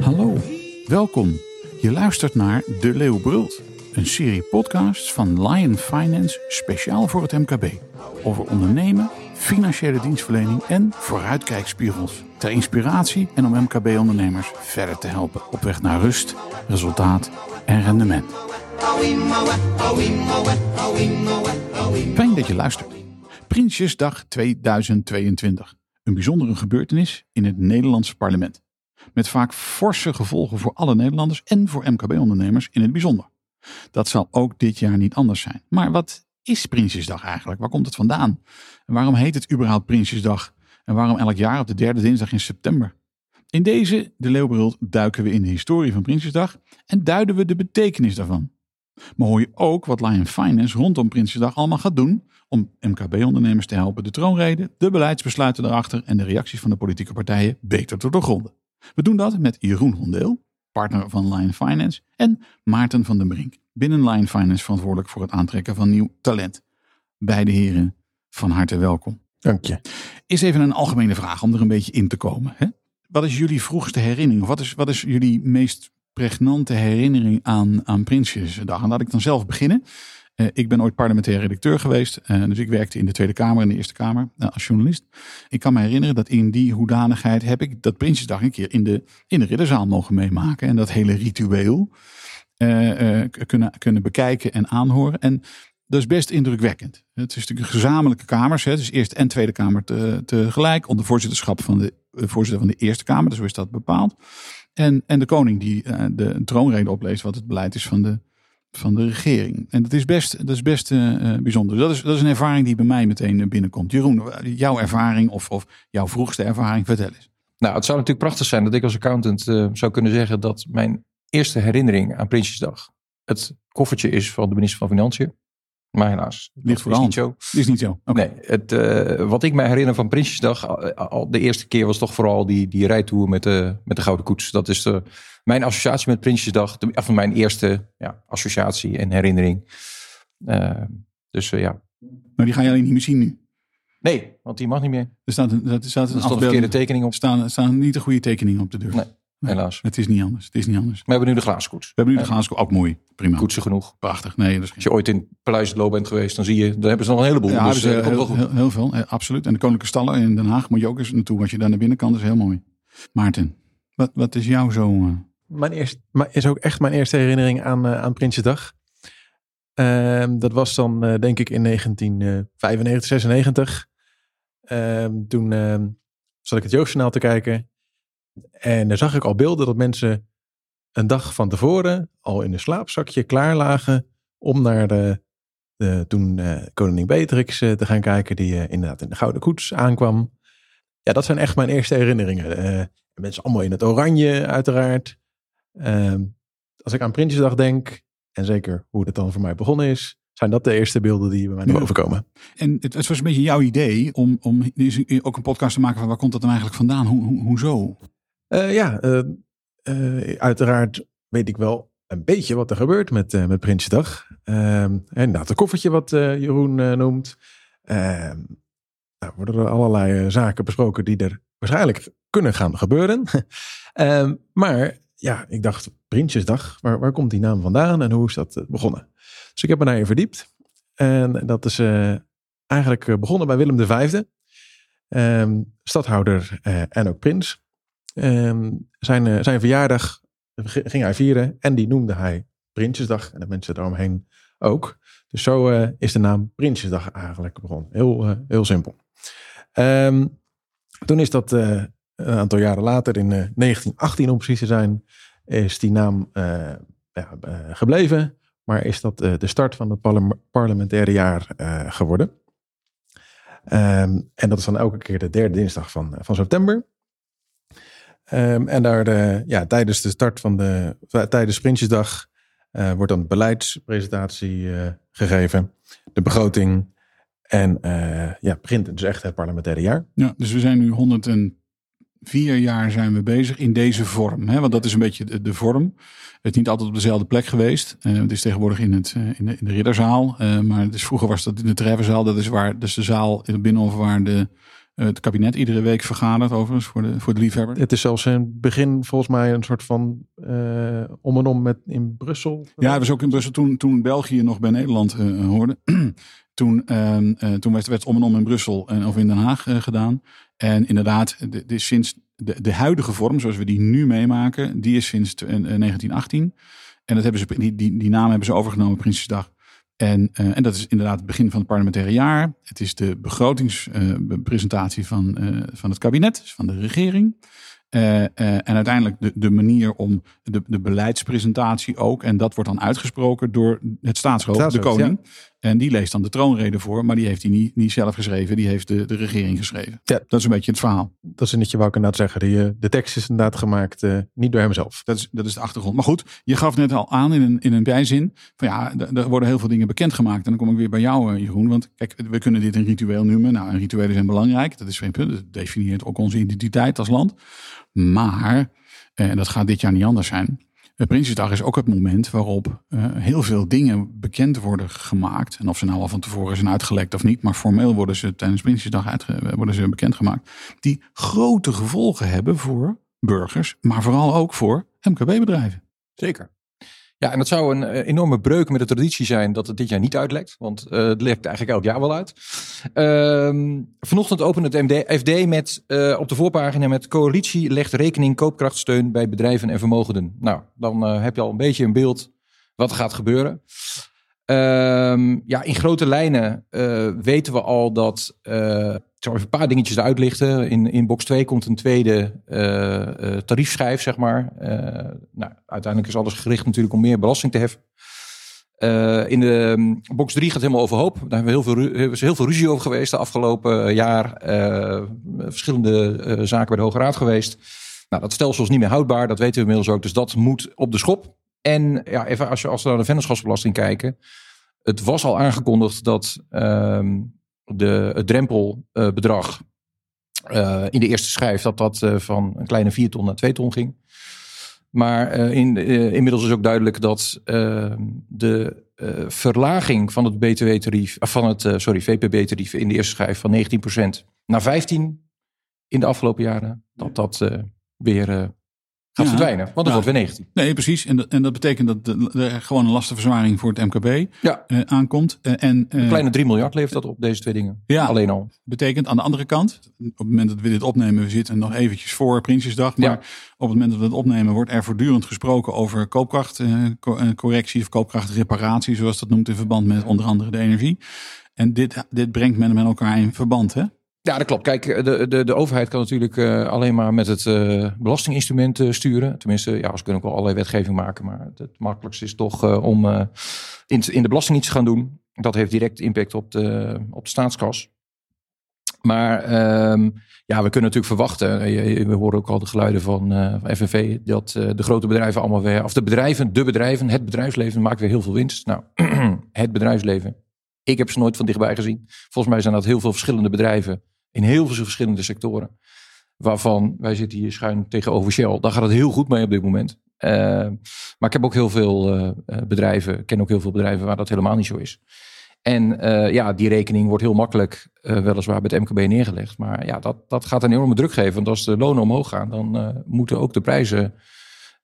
Hallo, welkom. Je luistert naar De Leeuw Brult, een serie podcasts van Lion Finance speciaal voor het MKB. Over ondernemen, financiële dienstverlening en vooruitkijkspiegels. Ter inspiratie en om MKB-ondernemers verder te helpen op weg naar rust, resultaat en rendement. Fijn dat je luistert. Prinsjesdag 2022. Een bijzondere gebeurtenis in het Nederlandse parlement. Met vaak forse gevolgen voor alle Nederlanders en voor MKB-ondernemers in het bijzonder. Dat zal ook dit jaar niet anders zijn. Maar wat is Prinsjesdag eigenlijk? Waar komt het vandaan? En waarom heet het überhaupt Prinsjesdag? En waarom elk jaar op de derde dinsdag in september? In deze, de Leeuwbrul, duiken we in de historie van Prinsjesdag en duiden we de betekenis daarvan. Maar hoor je ook wat Lion Finance rondom Prinsjesdag allemaal gaat doen om MKB-ondernemers te helpen de troonrede, de beleidsbesluiten daarachter en de reacties van de politieke partijen beter te doorgronden. We doen dat met Jeroen Hondeel, partner van Lion Finance, en Maarten van den Brink, binnen Lion Finance verantwoordelijk voor het aantrekken van nieuw talent. Beide heren, van harte welkom. Dank je. Is even een algemene vraag om er een beetje in te komen. Hè? Wat is jullie vroegste herinnering? Of wat is, wat is jullie meest pregnante herinnering aan, aan Prinsjesdag? En laat ik dan zelf beginnen. Uh, ik ben ooit parlementair redacteur geweest. Uh, dus ik werkte in de Tweede Kamer en de Eerste Kamer uh, als journalist. Ik kan me herinneren dat in die hoedanigheid heb ik dat Prinsjesdag een keer in de, in de ridderzaal mogen meemaken. En dat hele ritueel kunnen, kunnen bekijken en aanhoren. En dat is best indrukwekkend. Het is natuurlijk gezamenlijke kamers. Hè. Dus Eerste en Tweede Kamer te, tegelijk. Onder voorzitterschap van de voorzitter van de Eerste Kamer. Dus zo is dat bepaald. En, en de koning die de troonrede opleest wat het beleid is van de, van de regering. En dat is best, dat is best uh, bijzonder. Dat is, dat is een ervaring die bij mij meteen binnenkomt. Jeroen, jouw ervaring of, of jouw vroegste ervaring, vertel eens. Nou, het zou natuurlijk prachtig zijn dat ik als accountant zou kunnen zeggen dat mijn eerste herinnering aan Prinsjesdag het koffertje is van de minister van Financiën. Maar helaas. Ligt voor de hand. Niet zo. Is niet zo. Okay. Nee, het, uh, wat ik mij herinner van Prinsjesdag, al, de eerste keer was toch vooral die, die rijtour met de, met de Gouden Koets. Dat is de, mijn associatie met Prinsjesdag, de, of mijn eerste ja, associatie en herinnering. Uh, dus uh, ja. Maar die ga je alleen niet meer zien nu? Nee, want die mag niet meer. Er staat een, er staat een, er staat een verkeerde tekening op. Er staan, staan niet de goede tekeningen op de deur. Nee. Helaas. Het is niet anders. Het is niet anders. We hebben nu de glazen koets. We hebben nu de glazen koets. Ook mooi. Prima. Koetsen genoeg. Prachtig. Nee, dat is geen... Als je ooit in Paleis bent geweest, dan zie je, dan hebben ze nog een heleboel. Ja, dus, dus, uh, heel, heel, heel, veel. Eh, absoluut. En de Koninklijke Stallen in Den Haag moet je ook eens naartoe. Als je daar naar binnen kan, dat is heel mooi. Maarten, wat, wat is jouw zo... Uh... Mijn eerste, maar is ook echt mijn eerste herinnering aan, uh, aan Prinsjesdag. Uh, dat was dan uh, denk ik in 1995, 96. Ehm, toen ehm, zat ik het Jeugdjournaal te kijken. En daar zag ik al beelden dat mensen een dag van tevoren al in een slaapzakje klaar lagen om naar de, de toen uh, koningin Beatrix uh, te gaan kijken, die uh, inderdaad in de Gouden Koets aankwam. Ja, dat zijn echt mijn eerste herinneringen. mensen allemaal in het oranje, uiteraard. Ehm, als ik aan Prinsjesdag denk, en zeker hoe het dan voor mij begonnen is, zijn dat de eerste beelden die bij mij naar boven komen. En het, het was een beetje jouw idee om, om ook een podcast te maken van waar komt dat dan eigenlijk vandaan? Hoe, hoe, hoezo? Uh, ja, uh, uh, uiteraard weet ik wel een beetje wat er gebeurt met, met Prinsjesdag. inderdaad, een koffertje wat Jeroen noemt. nou, worden er allerlei zaken besproken die er waarschijnlijk kunnen gaan gebeuren. maar ja, ik dacht, Prinsjesdag, waar, waar komt die naam vandaan en hoe is dat begonnen? Dus ik heb me daarin verdiept. En dat is eigenlijk begonnen bij Willem V, stadhouder en ook prins. Um, zijn, uh, zijn verjaardag ging hij vieren en die noemde hij Prinsjesdag en de mensen daaromheen ook. Dus zo uh, is de naam Prinsjesdag eigenlijk begonnen. Heel, uh, heel simpel. Um, toen is dat een aantal jaren later, in 1918 om precies te zijn, is die naam ja, gebleven. Maar is dat de start van het parle parlementaire jaar geworden. Um, en dat is dan elke keer de derde dinsdag van, van september. Um, en daar de, ja, tijdens de start van de, tijdens Prinsjesdag uh, wordt dan beleidspresentatie uh, gegeven, de begroting en uh, ja, begint dus echt het parlementaire jaar. Ja, dus we zijn nu 100 en vier jaar zijn we bezig in deze vorm. Hè? Want dat is een beetje de, vorm. Het is niet altijd op dezelfde plek geweest. Het is tegenwoordig in, het, in, de, in de ridderzaal. Maar dus vroeger was dat in de treffenzaal. Dat is waar, dus de zaal in het binnenhof waar de, het kabinet iedere week vergadert overigens voor de, voor de liefhebber. Het is zelfs in het begin volgens mij een soort van om en om met in Brussel. Ja, het was ook in Brussel toen, toen België nog bij Nederland hoorde. toen, ehm, toen werd het om en om in Brussel en of in Den Haag gedaan. En inderdaad, de, de, sinds de, de huidige vorm, zoals we die nu meemaken, die is sinds 1918. En dat hebben ze, die, die, die naam hebben ze overgenomen, Prinsjesdag. En, uh, en dat is inderdaad het begin van het parlementaire jaar. Het is de begrotingspresentatie van, uh, van het kabinet, dus van de regering. Uh, uh, en uiteindelijk de, de manier om de, de beleidspresentatie ook. En dat wordt dan uitgesproken door het staatshoofd, de koning. Ja. En die leest dan de troonrede voor, maar die heeft hij niet, niet zelf geschreven. Die heeft de, de regering geschreven. Ja. Dat is een beetje het verhaal. Dat is net je wou ik inderdaad zeggen. De, de tekst is inderdaad gemaakt, uh, niet door hemzelf. Dat is, dat is de achtergrond. Maar goed, je gaf net al aan in een, in een bijzin. Van ja, er worden heel veel dingen bekendgemaakt. En dan kom ik weer bij jou, Jeroen. Want kijk, we kunnen dit een ritueel noemen. Nou, rituelen zijn belangrijk. Dat is geen punt. Dat definieert ook onze identiteit als land. Maar, en dat gaat dit jaar niet anders zijn. Prinsjesdag is ook het moment waarop uh, heel veel dingen bekend worden gemaakt. En of ze nou al van tevoren zijn uitgelekt of niet. Maar formeel worden ze tijdens Prinsjesdag uitge- worden ze bekendgemaakt. Die grote gevolgen hebben voor burgers. Maar vooral ook voor MKB-bedrijven. Zeker. Ja, en dat zou een uh, enorme breuk met de traditie zijn dat het dit jaar niet uitlekt. Want uh, het lekt eigenlijk elk jaar wel uit. Uh, vanochtend opende het MD, FD met, uh, op de voorpagina met coalitie legt rekening koopkrachtsteun bij bedrijven en vermogenden. Nou, dan heb je al een beetje een beeld wat er gaat gebeuren. Ehm, ja, in grote lijnen weten we al dat ik zal even een paar dingetjes eruit lichten. In, in box 2 komt een tweede uh, uh, tariefschijf, zeg maar. Uh, nou, uiteindelijk is alles gericht natuurlijk om meer belasting te heffen. in de um, box 3 gaat helemaal overhoop. Daar hebben we heel veel, is heel veel ruzie over geweest de afgelopen jaar. verschillende zaken bij de Hoge Raad geweest. Nou, dat stelsel is niet meer houdbaar, dat weten we inmiddels ook. Dus dat moet op de schop. En ja, even als, als we naar de vennootschapsbelasting kijken. Het was al aangekondigd dat ehm, de, het drempelbedrag uh, in de eerste schijf, dat dat uh, van een kleine 4 ton naar 2 ton ging. Maar in, inmiddels is ook duidelijk dat de verlaging van het BTW-tarief, van het sorry, VPB-tarief in de eerste schijf van 19% naar 15% in de afgelopen jaren, dat dat weer gaat ja, verdwijnen. Want dan ja. wordt weer 19. Nee, precies. En dat, en dat betekent dat er gewoon een lastenverzwaring voor het MKB ja. uh, aankomt. Uh, en, uh, een kleine 3 miljard levert dat op, deze twee dingen. Ja, Alleen al. Betekent aan de andere kant, op het moment dat we dit opnemen, we zitten nog eventjes voor Prinsjesdag. Maar ja. op het moment dat we het opnemen, wordt er voortdurend gesproken over koopkrachtcorrectie of koopkrachtreparatie, zoals dat noemt in verband met onder andere de energie. En dit, dit brengt men met elkaar in verband, hè? Ja, dat klopt. Kijk, de, de, de overheid kan natuurlijk uh, alleen maar met het uh, belastinginstrument uh, sturen. Tenminste, ja, ze kunnen ook wel allerlei wetgeving maken. Maar het makkelijkste is toch om in, in de belasting iets te gaan doen. Dat heeft direct impact op de, op de staatskas. Maar um, ja, we kunnen natuurlijk verwachten. We horen ook al de geluiden van, van FNV. Dat de grote bedrijven allemaal weer. Of de bedrijven, de bedrijven, het bedrijfsleven maakt weer heel veel winst. Nou, het bedrijfsleven. Ik heb ze nooit van dichtbij gezien. Volgens mij zijn dat heel veel verschillende bedrijven in heel veel verschillende sectoren. Waarvan wij zitten hier schuin tegenover Shell. Daar gaat het heel goed mee op dit moment. Uh, maar ik heb ook heel veel uh, bedrijven, ken ook heel veel bedrijven waar dat helemaal niet zo is. En ja, die rekening wordt heel makkelijk weliswaar bij het MKB neergelegd. Maar ja, dat, dat gaat een enorme druk geven. Want als de lonen omhoog gaan, dan moeten ook de prijzen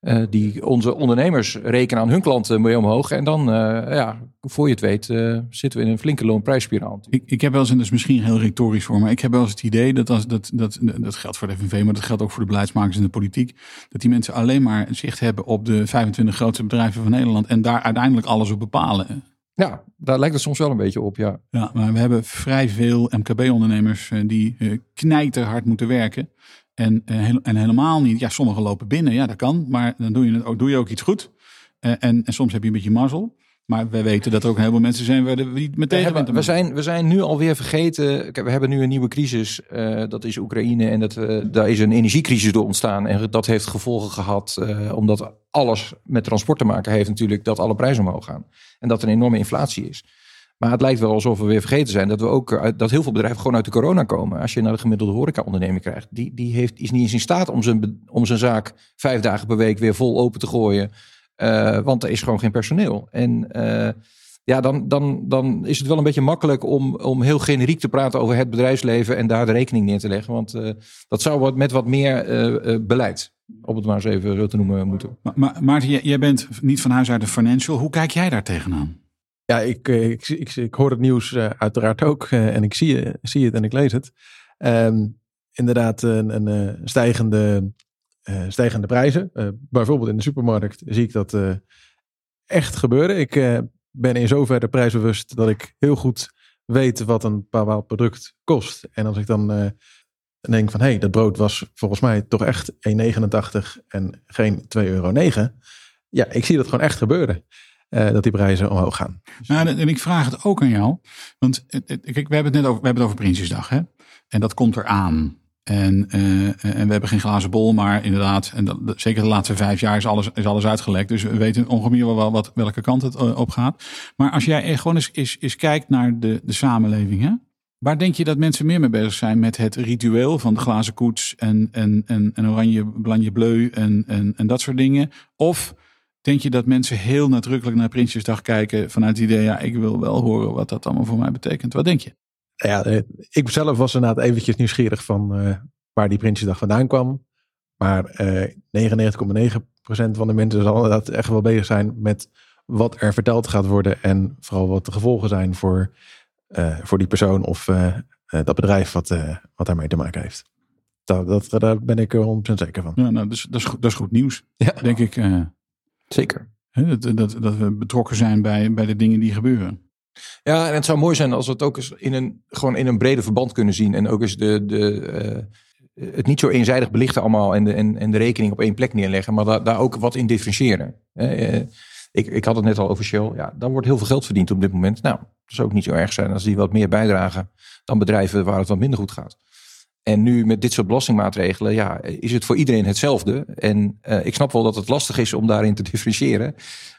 uh, die onze ondernemers rekenen aan hun klanten mee omhoog. En dan, uh, ja, voor je het weet, uh, zitten we in een flinke loonprijsspiraal. Ik, ik heb wel eens, en dat is misschien heel retorisch voor, maar ik heb wel eens het idee dat, als, dat, dat, dat geldt voor de FNV, maar dat geldt ook voor de beleidsmakers in de politiek, dat die mensen alleen maar zicht hebben op de 25 grootste bedrijven van Nederland en daar uiteindelijk alles op bepalen. Ja, daar lijkt het soms wel een beetje op, ja. Ja, maar we hebben vrij veel MKB-ondernemers die knijterhard moeten werken. En, eh, en helemaal niet, ja, sommigen lopen binnen, ja, dat kan, maar dan doe je, het ook, doe je ook iets goed. Uh, en, en soms heb je een beetje mazzel. Maar we weten dat er ook heel veel mensen zijn waar we niet meteen hebben, we zijn We zijn nu alweer vergeten. We hebben nu een nieuwe crisis. Uh, dat is Oekraïne. En dat, uh, daar is een energiecrisis door ontstaan. En dat heeft gevolgen gehad. Uh, omdat alles met transport te maken heeft natuurlijk. Dat alle prijzen omhoog gaan. En dat er een enorme inflatie is. Maar het lijkt wel alsof we weer vergeten zijn dat we ook dat heel veel bedrijven gewoon uit de corona komen. Als je naar de gemiddelde horeca-onderneming krijgt, die, die heeft, is niet eens in staat om zijn, om zijn zaak vijf dagen per week weer vol open te gooien. Uh, want er is gewoon geen personeel. En uh, ja, dan, dan, dan is het wel een beetje makkelijk om, om heel generiek te praten over het bedrijfsleven en daar de rekening neer te leggen. Want uh, dat zou wat, met wat meer beleid, om het maar eens even zo te noemen, moeten. Maar, maar Maarten, jij bent niet van huis uit een financial. Hoe kijk jij daar tegenaan? Ja, ik, ik, ik, ik, hoor het nieuws uiteraard ook en ik zie, zie het en ik lees het. Um, inderdaad, een, een stijgende stijgende prijzen. Bijvoorbeeld in de supermarkt zie ik dat echt gebeuren. Ik ben in zoverre prijsbewust dat ik heel goed weet wat een bepaald product kost. En als ik dan denk van hé, hey, dat brood was volgens mij toch echt 1,89 en geen 2,9 euro. Ja, ik zie dat gewoon echt gebeuren. Dat die prijzen omhoog gaan. Nou, en ik vraag het ook aan jou. Want we hebben het net over, we hebben het over Prinsjesdag. Hè? En dat komt eraan. En, uh, en we hebben geen glazen bol, maar inderdaad, en dat, zeker de laatste vijf jaar is alles, is alles uitgelekt. Dus we weten ongeveer wel wat, welke kant het uh, op gaat. Maar als jij gewoon eens, kijkt naar de, de samenleving, hè? waar denk je dat mensen meer mee bezig zijn met het ritueel van de glazen koets en, en, en, oranje blanje bleu en, en dat soort dingen? Of denk je dat mensen heel nadrukkelijk naar Prinsjesdag kijken vanuit het idee, ja, ik wil wel horen wat dat allemaal voor mij betekent? Wat denk je? ja, eh, ik zelf was inderdaad eventjes nieuwsgierig van uh, waar die Prinsjesdag vandaan kwam. Maar uh, eh, 99,9% van de mensen zal inderdaad echt wel bezig zijn met wat er verteld gaat worden. En vooral wat de gevolgen zijn voor, uh, voor die persoon of dat bedrijf wat, wat daarmee te maken heeft. Dat, dat, daar ben ik er 100% zeker van. Ja, nou, dus, dat, is goed, dat is goed nieuws, ja. denk ik. Zeker. Dat, dat, dat we betrokken zijn bij, bij de dingen die gebeuren. Ja, en het zou mooi zijn als we het ook eens in een, gewoon in een breder verband kunnen zien. En ook eens de, de, uh, het niet zo eenzijdig belichten allemaal en de, en, en de rekening op één plek neerleggen. Maar da, daar ook wat in differentiëren. Uh, ik, ik had het net al over Shell. Ja, dan wordt heel veel geld verdiend op dit moment. Nou, dat zou ook niet zo erg zijn als die wat meer bijdragen dan bedrijven waar het wat minder goed gaat. En nu met dit soort belastingmaatregelen, ja, is het voor iedereen hetzelfde. En uh, ik snap wel dat het lastig is om daarin te differentiëren.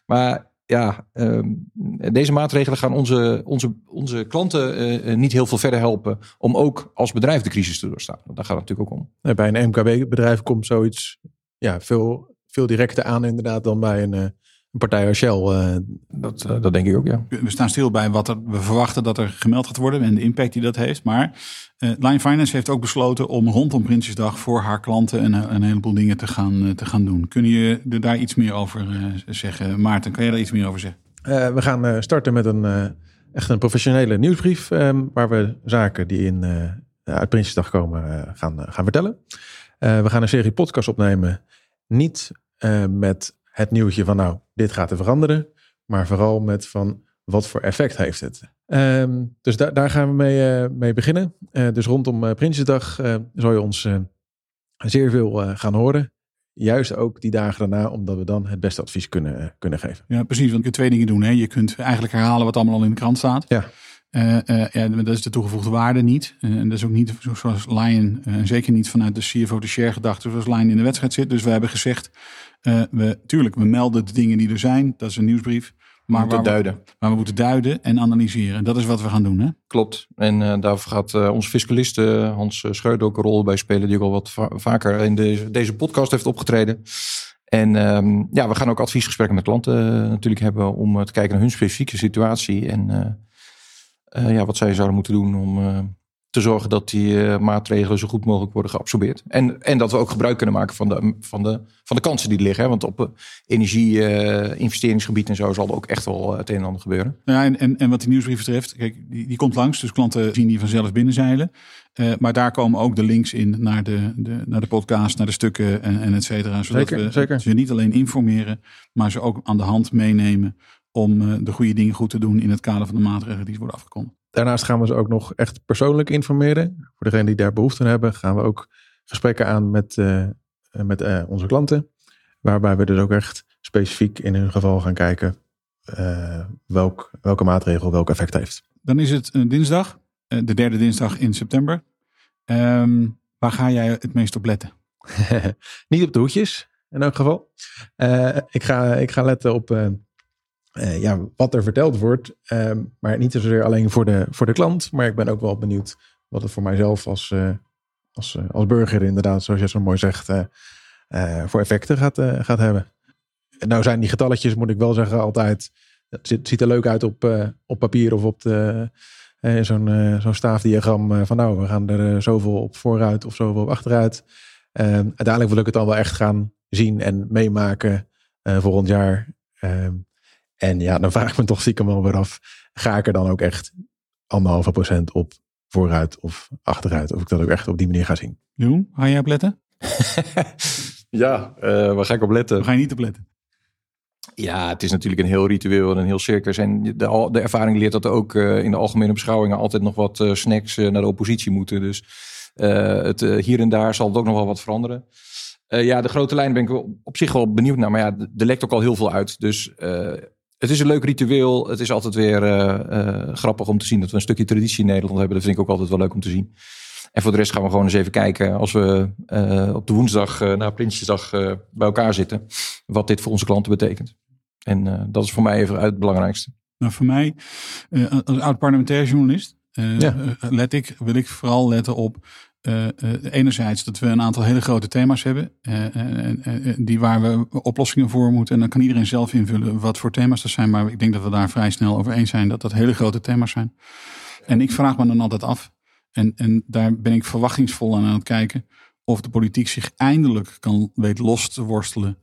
Maar ja, um, deze maatregelen gaan onze, onze, onze klanten uh, niet heel veel verder helpen om ook als bedrijf de crisis te doorstaan. Daar gaat het natuurlijk ook om. Bij een MKB-bedrijf komt zoiets ja, veel, veel directer aan inderdaad dan bij een, een partij als Shell. Uh, dat, dat denk ik ook, ja. We staan stil bij wat er, we verwachten dat er gemeld gaat worden en de impact die dat heeft. Maar uh, Line Finance heeft ook besloten om rondom Prinsjesdag voor haar klanten een, een heleboel dingen te gaan, te gaan doen. Kun je er daar iets meer over zeggen? Maarten, kan jij daar iets meer over zeggen? we gaan starten met een, echt een professionele nieuwsbrief. Um, waar we zaken die in, uit Prinsjesdag komen gaan, gaan vertellen. we gaan een serie podcast opnemen. Niet met het nieuwtje van nou, dit gaat er veranderen. Maar vooral met van wat voor effect heeft het. Um, dus da daar gaan we mee, uh, mee beginnen. Uh, dus rondom uh, Prinsjesdag zal je ons zeer veel gaan horen. Juist ook die dagen daarna, omdat we dan het beste advies kunnen, kunnen geven. Ja, precies. Want je kunt twee dingen doen. Hè. Je kunt eigenlijk herhalen wat allemaal al in de krant staat. Ja. Ja, dat is de toegevoegde waarde niet. en dat is ook niet zoals Lion, en zeker niet vanuit de CFO de share gedachte, zoals Lion in de wedstrijd zit. Dus we hebben gezegd, uh, we, tuurlijk, we melden de dingen die er zijn. Dat is een nieuwsbrief. Maar we moeten duiden. Maar we moeten duiden en analyseren. Dat is wat we gaan doen, hè? Klopt. En uh, daarvoor gaat uh, onze fiscalist Hans Scheurde ook een rol bij spelen. Die ook al wat va vaker in deze, deze podcast heeft opgetreden. En um, ja, we gaan ook adviesgesprekken met klanten natuurlijk hebben. Om te kijken naar hun specifieke situatie. En ja, wat zij zouden moeten doen om te zorgen dat die uh, maatregelen zo goed mogelijk worden geabsorbeerd. En, en dat we ook gebruik kunnen maken van de, van de, van de kansen die er liggen. Hè? Want op uh, energie, uh, investeringsgebied en zo zal er ook echt wel het een en ander gebeuren. Ja, en, en, en wat die nieuwsbrief betreft, kijk, die, die komt langs. Dus klanten zien die vanzelf binnenzeilen. maar daar komen ook de links in naar de, de, naar de podcast, naar de stukken en, en et cetera. Zodat zeker, we zeker. ze niet alleen informeren, maar ze ook aan de hand meenemen om de goede dingen goed te doen in het kader van de maatregelen die worden afgekondigd. Daarnaast gaan we ze ook nog echt persoonlijk informeren. Voor degenen die daar behoefte aan hebben, gaan we ook gesprekken aan met, uh, met uh, onze klanten. Waarbij we dus ook echt specifiek in hun geval gaan kijken uh, welk, welke maatregel welk effect heeft. Dan is het dinsdag, de derde dinsdag in september. Um, waar ga jij het meest op letten? Niet op de hoedjes, in elk geval. ik, ga, ik ga letten op eh, ja, wat er verteld wordt. Ehm, maar niet zozeer alleen voor de, voor de klant. Maar ik ben ook wel benieuwd wat het voor mijzelf als, eh, als, eh, als burger inderdaad, zoals je zo mooi zegt, voor effecten gaat, gaat hebben. En nou zijn die getalletjes, moet ik wel zeggen, altijd... Het ziet, er leuk uit op, op papier of op de, zo'n zo'n staafdiagram van nou, we gaan er zoveel op vooruit of zoveel op achteruit. Ehm, uiteindelijk wil ik het dan wel echt gaan zien en meemaken volgend jaar. Ehm, en ja, dan vraag ik me toch stiekem wel weer af. Ga ik er dan ook echt anderhalve procent op vooruit of achteruit? Of ik dat ook echt op die manier ga zien? Jeroen, ga jij op letten? ja, eh, waar ga ik op letten? Of ga je niet op letten? Ja, het is natuurlijk een heel ritueel en een heel circus. En de, de ervaring leert dat er ook eh, in de algemene beschouwingen altijd nog wat eh, snacks naar de oppositie moeten. Dus eh, het, hier en daar zal het ook nog wel wat veranderen. Eh, ja, de grote lijn ben ik wel op zich wel benieuwd naar. Maar ja, er lekt ook al heel veel uit. Dus eh, het is een leuk ritueel. Het is altijd weer eh, eh, grappig om te zien dat we een stukje traditie in Nederland hebben. Dat vind ik ook altijd wel leuk om te zien. En voor de rest gaan we gewoon eens even kijken als we eh, op de woensdag na Prinsjesdag bij elkaar zitten. Wat dit voor onze klanten betekent. En dat is voor mij even het belangrijkste. Nou, voor mij, als oud parlementair journalist, Ja. let ik, wil ik vooral letten op eh, eh, enerzijds dat we een aantal hele grote thema's hebben, eh, die waar we oplossingen voor moeten. En dan kan iedereen zelf invullen wat voor thema's dat zijn. Maar ik denk dat we daar vrij snel over eens zijn dat dat hele grote thema's zijn. En ik vraag me dan altijd af, en, en daar ben ik verwachtingsvol aan aan het kijken, of de politiek zich eindelijk kan weet los te worstelen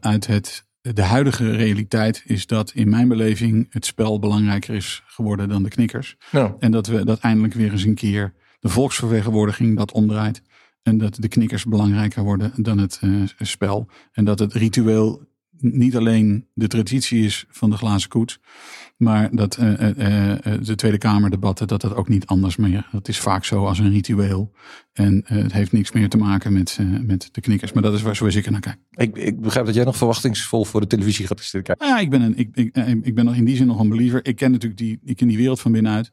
uit het de huidige realiteit is dat in mijn beleving het spel belangrijker is geworden dan de knikkers. Nou, En dat we dat eindelijk weer eens een keer de volksvertegenwoordiging dat omdraait. En dat de knikkers belangrijker worden dan het eh, spel. En dat het ritueel niet alleen de traditie is van de glazen koets. Maar dat eh, eh, de Tweede Kamerdebatten, dat dat ook niet anders meer. Dat is vaak zo als een ritueel. En het heeft niks meer te maken met, met de knikkers. Maar dat is waar zoals ik er naar kijk. ik, ik begrijp dat jij nog verwachtingsvol voor de televisie gaat zitten kijken. Ja, ik ben, een, ik, ik, ik ben nog in die zin nog een believer. Ik ken natuurlijk die, ik ken die wereld van binnenuit.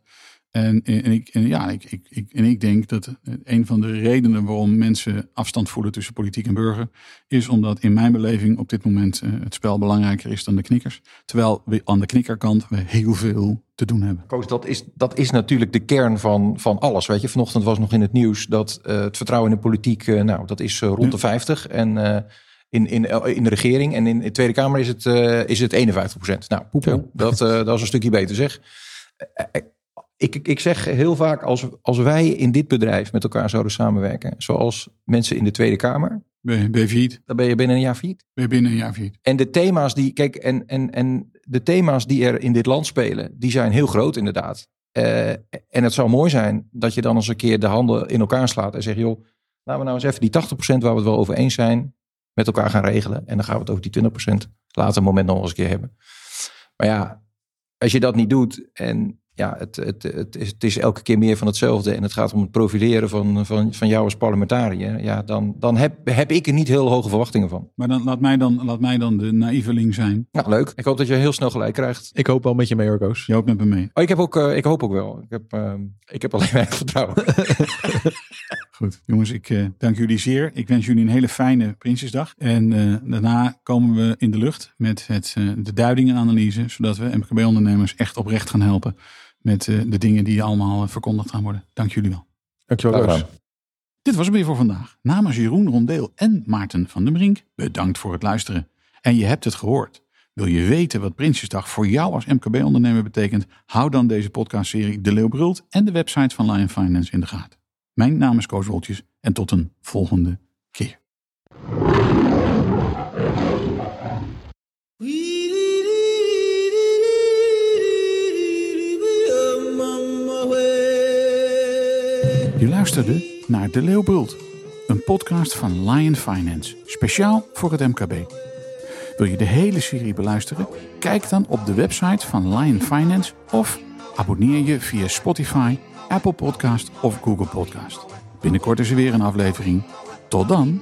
En, en, ik, en ja, ik, ik, ik, en ik denk dat een van de redenen waarom mensen afstand voelen tussen politiek en burger, is omdat in mijn beleving op dit moment eh, het spel belangrijker is dan de knikkers. Terwijl we aan de knikkerkant we heel veel te doen hebben. Koos, dat is, dat is natuurlijk de kern van, van alles. Weet je, vanochtend was nog in het nieuws dat eh, het vertrouwen in de politiek, eh, nou, dat is rond de 50. En in, in, in de regering en in de Tweede Kamer is het, is het 51 procent. Nou, poepel, dat, dat is een stukje beter zeg. Ik, ik- zeg heel vaak, als, als wij in dit bedrijf met elkaar zouden samenwerken, zoals mensen in de Tweede Kamer, Ben je, ben je failliet? dan ben je binnen een jaar failliet. Ben je binnen een jaar failliet? En de thema's die, kijk, en, en, en de thema's die er in dit land spelen, die zijn heel groot inderdaad. Eh, en het zou mooi zijn dat je dan eens een keer de handen in elkaar slaat en zegt, joh, laten we nou eens even die 80% waar we het wel over eens zijn, met elkaar gaan regelen. En dan gaan we het over die 20% later een moment nog eens een keer hebben. Maar ja, als je dat niet doet en ja, het, het, het, is, het is elke keer meer van hetzelfde en het gaat om het profileren van, van, van jou als parlementariër, ja, dan, dan heb, heb ik er niet heel hoge verwachtingen van. Maar dan, laat, mij dan, laat mij dan de naïveling zijn. Nou, leuk. Ik hoop dat je heel snel gelijk krijgt. Ik hoop wel met je mee, hoor, Koos. Je hoopt met me mee. Oh, ik, heb ook, eh, ik hoop ook wel. Ik heb, eh, ik heb alleen weinig vertrouwen. Goed, jongens, ik eh, dank jullie zeer. Ik wens jullie een hele fijne Prinsjesdag. En eh, daarna komen we in de lucht met het, eh, de duidingenanalyse, zodat we MKB-ondernemers echt oprecht gaan helpen met eh, de dingen die allemaal verkondigd gaan worden. Dank jullie wel. Dankjewel, gedaan. Dit was het weer voor vandaag. Namens Jeroen Rondeel en Maarten van den Brink, bedankt voor het luisteren. En je hebt het gehoord. Wil je weten wat Prinsjesdag voor jou als MKB-ondernemer betekent? Hou dan deze podcastserie De Leeuw Brult en de website van Lion Finance in de gaten. Mijn naam is Koos Woltjes en tot een volgende keer. Je luisterde naar De Leeuw Brult, een podcast van Lion Finance, speciaal voor het MKB. Wil je de hele serie beluisteren? Kijk dan op de website van Lion Finance of abonneer je via Spotify, Apple Podcast of Google Podcast. Binnenkort is er weer een aflevering. Tot dan!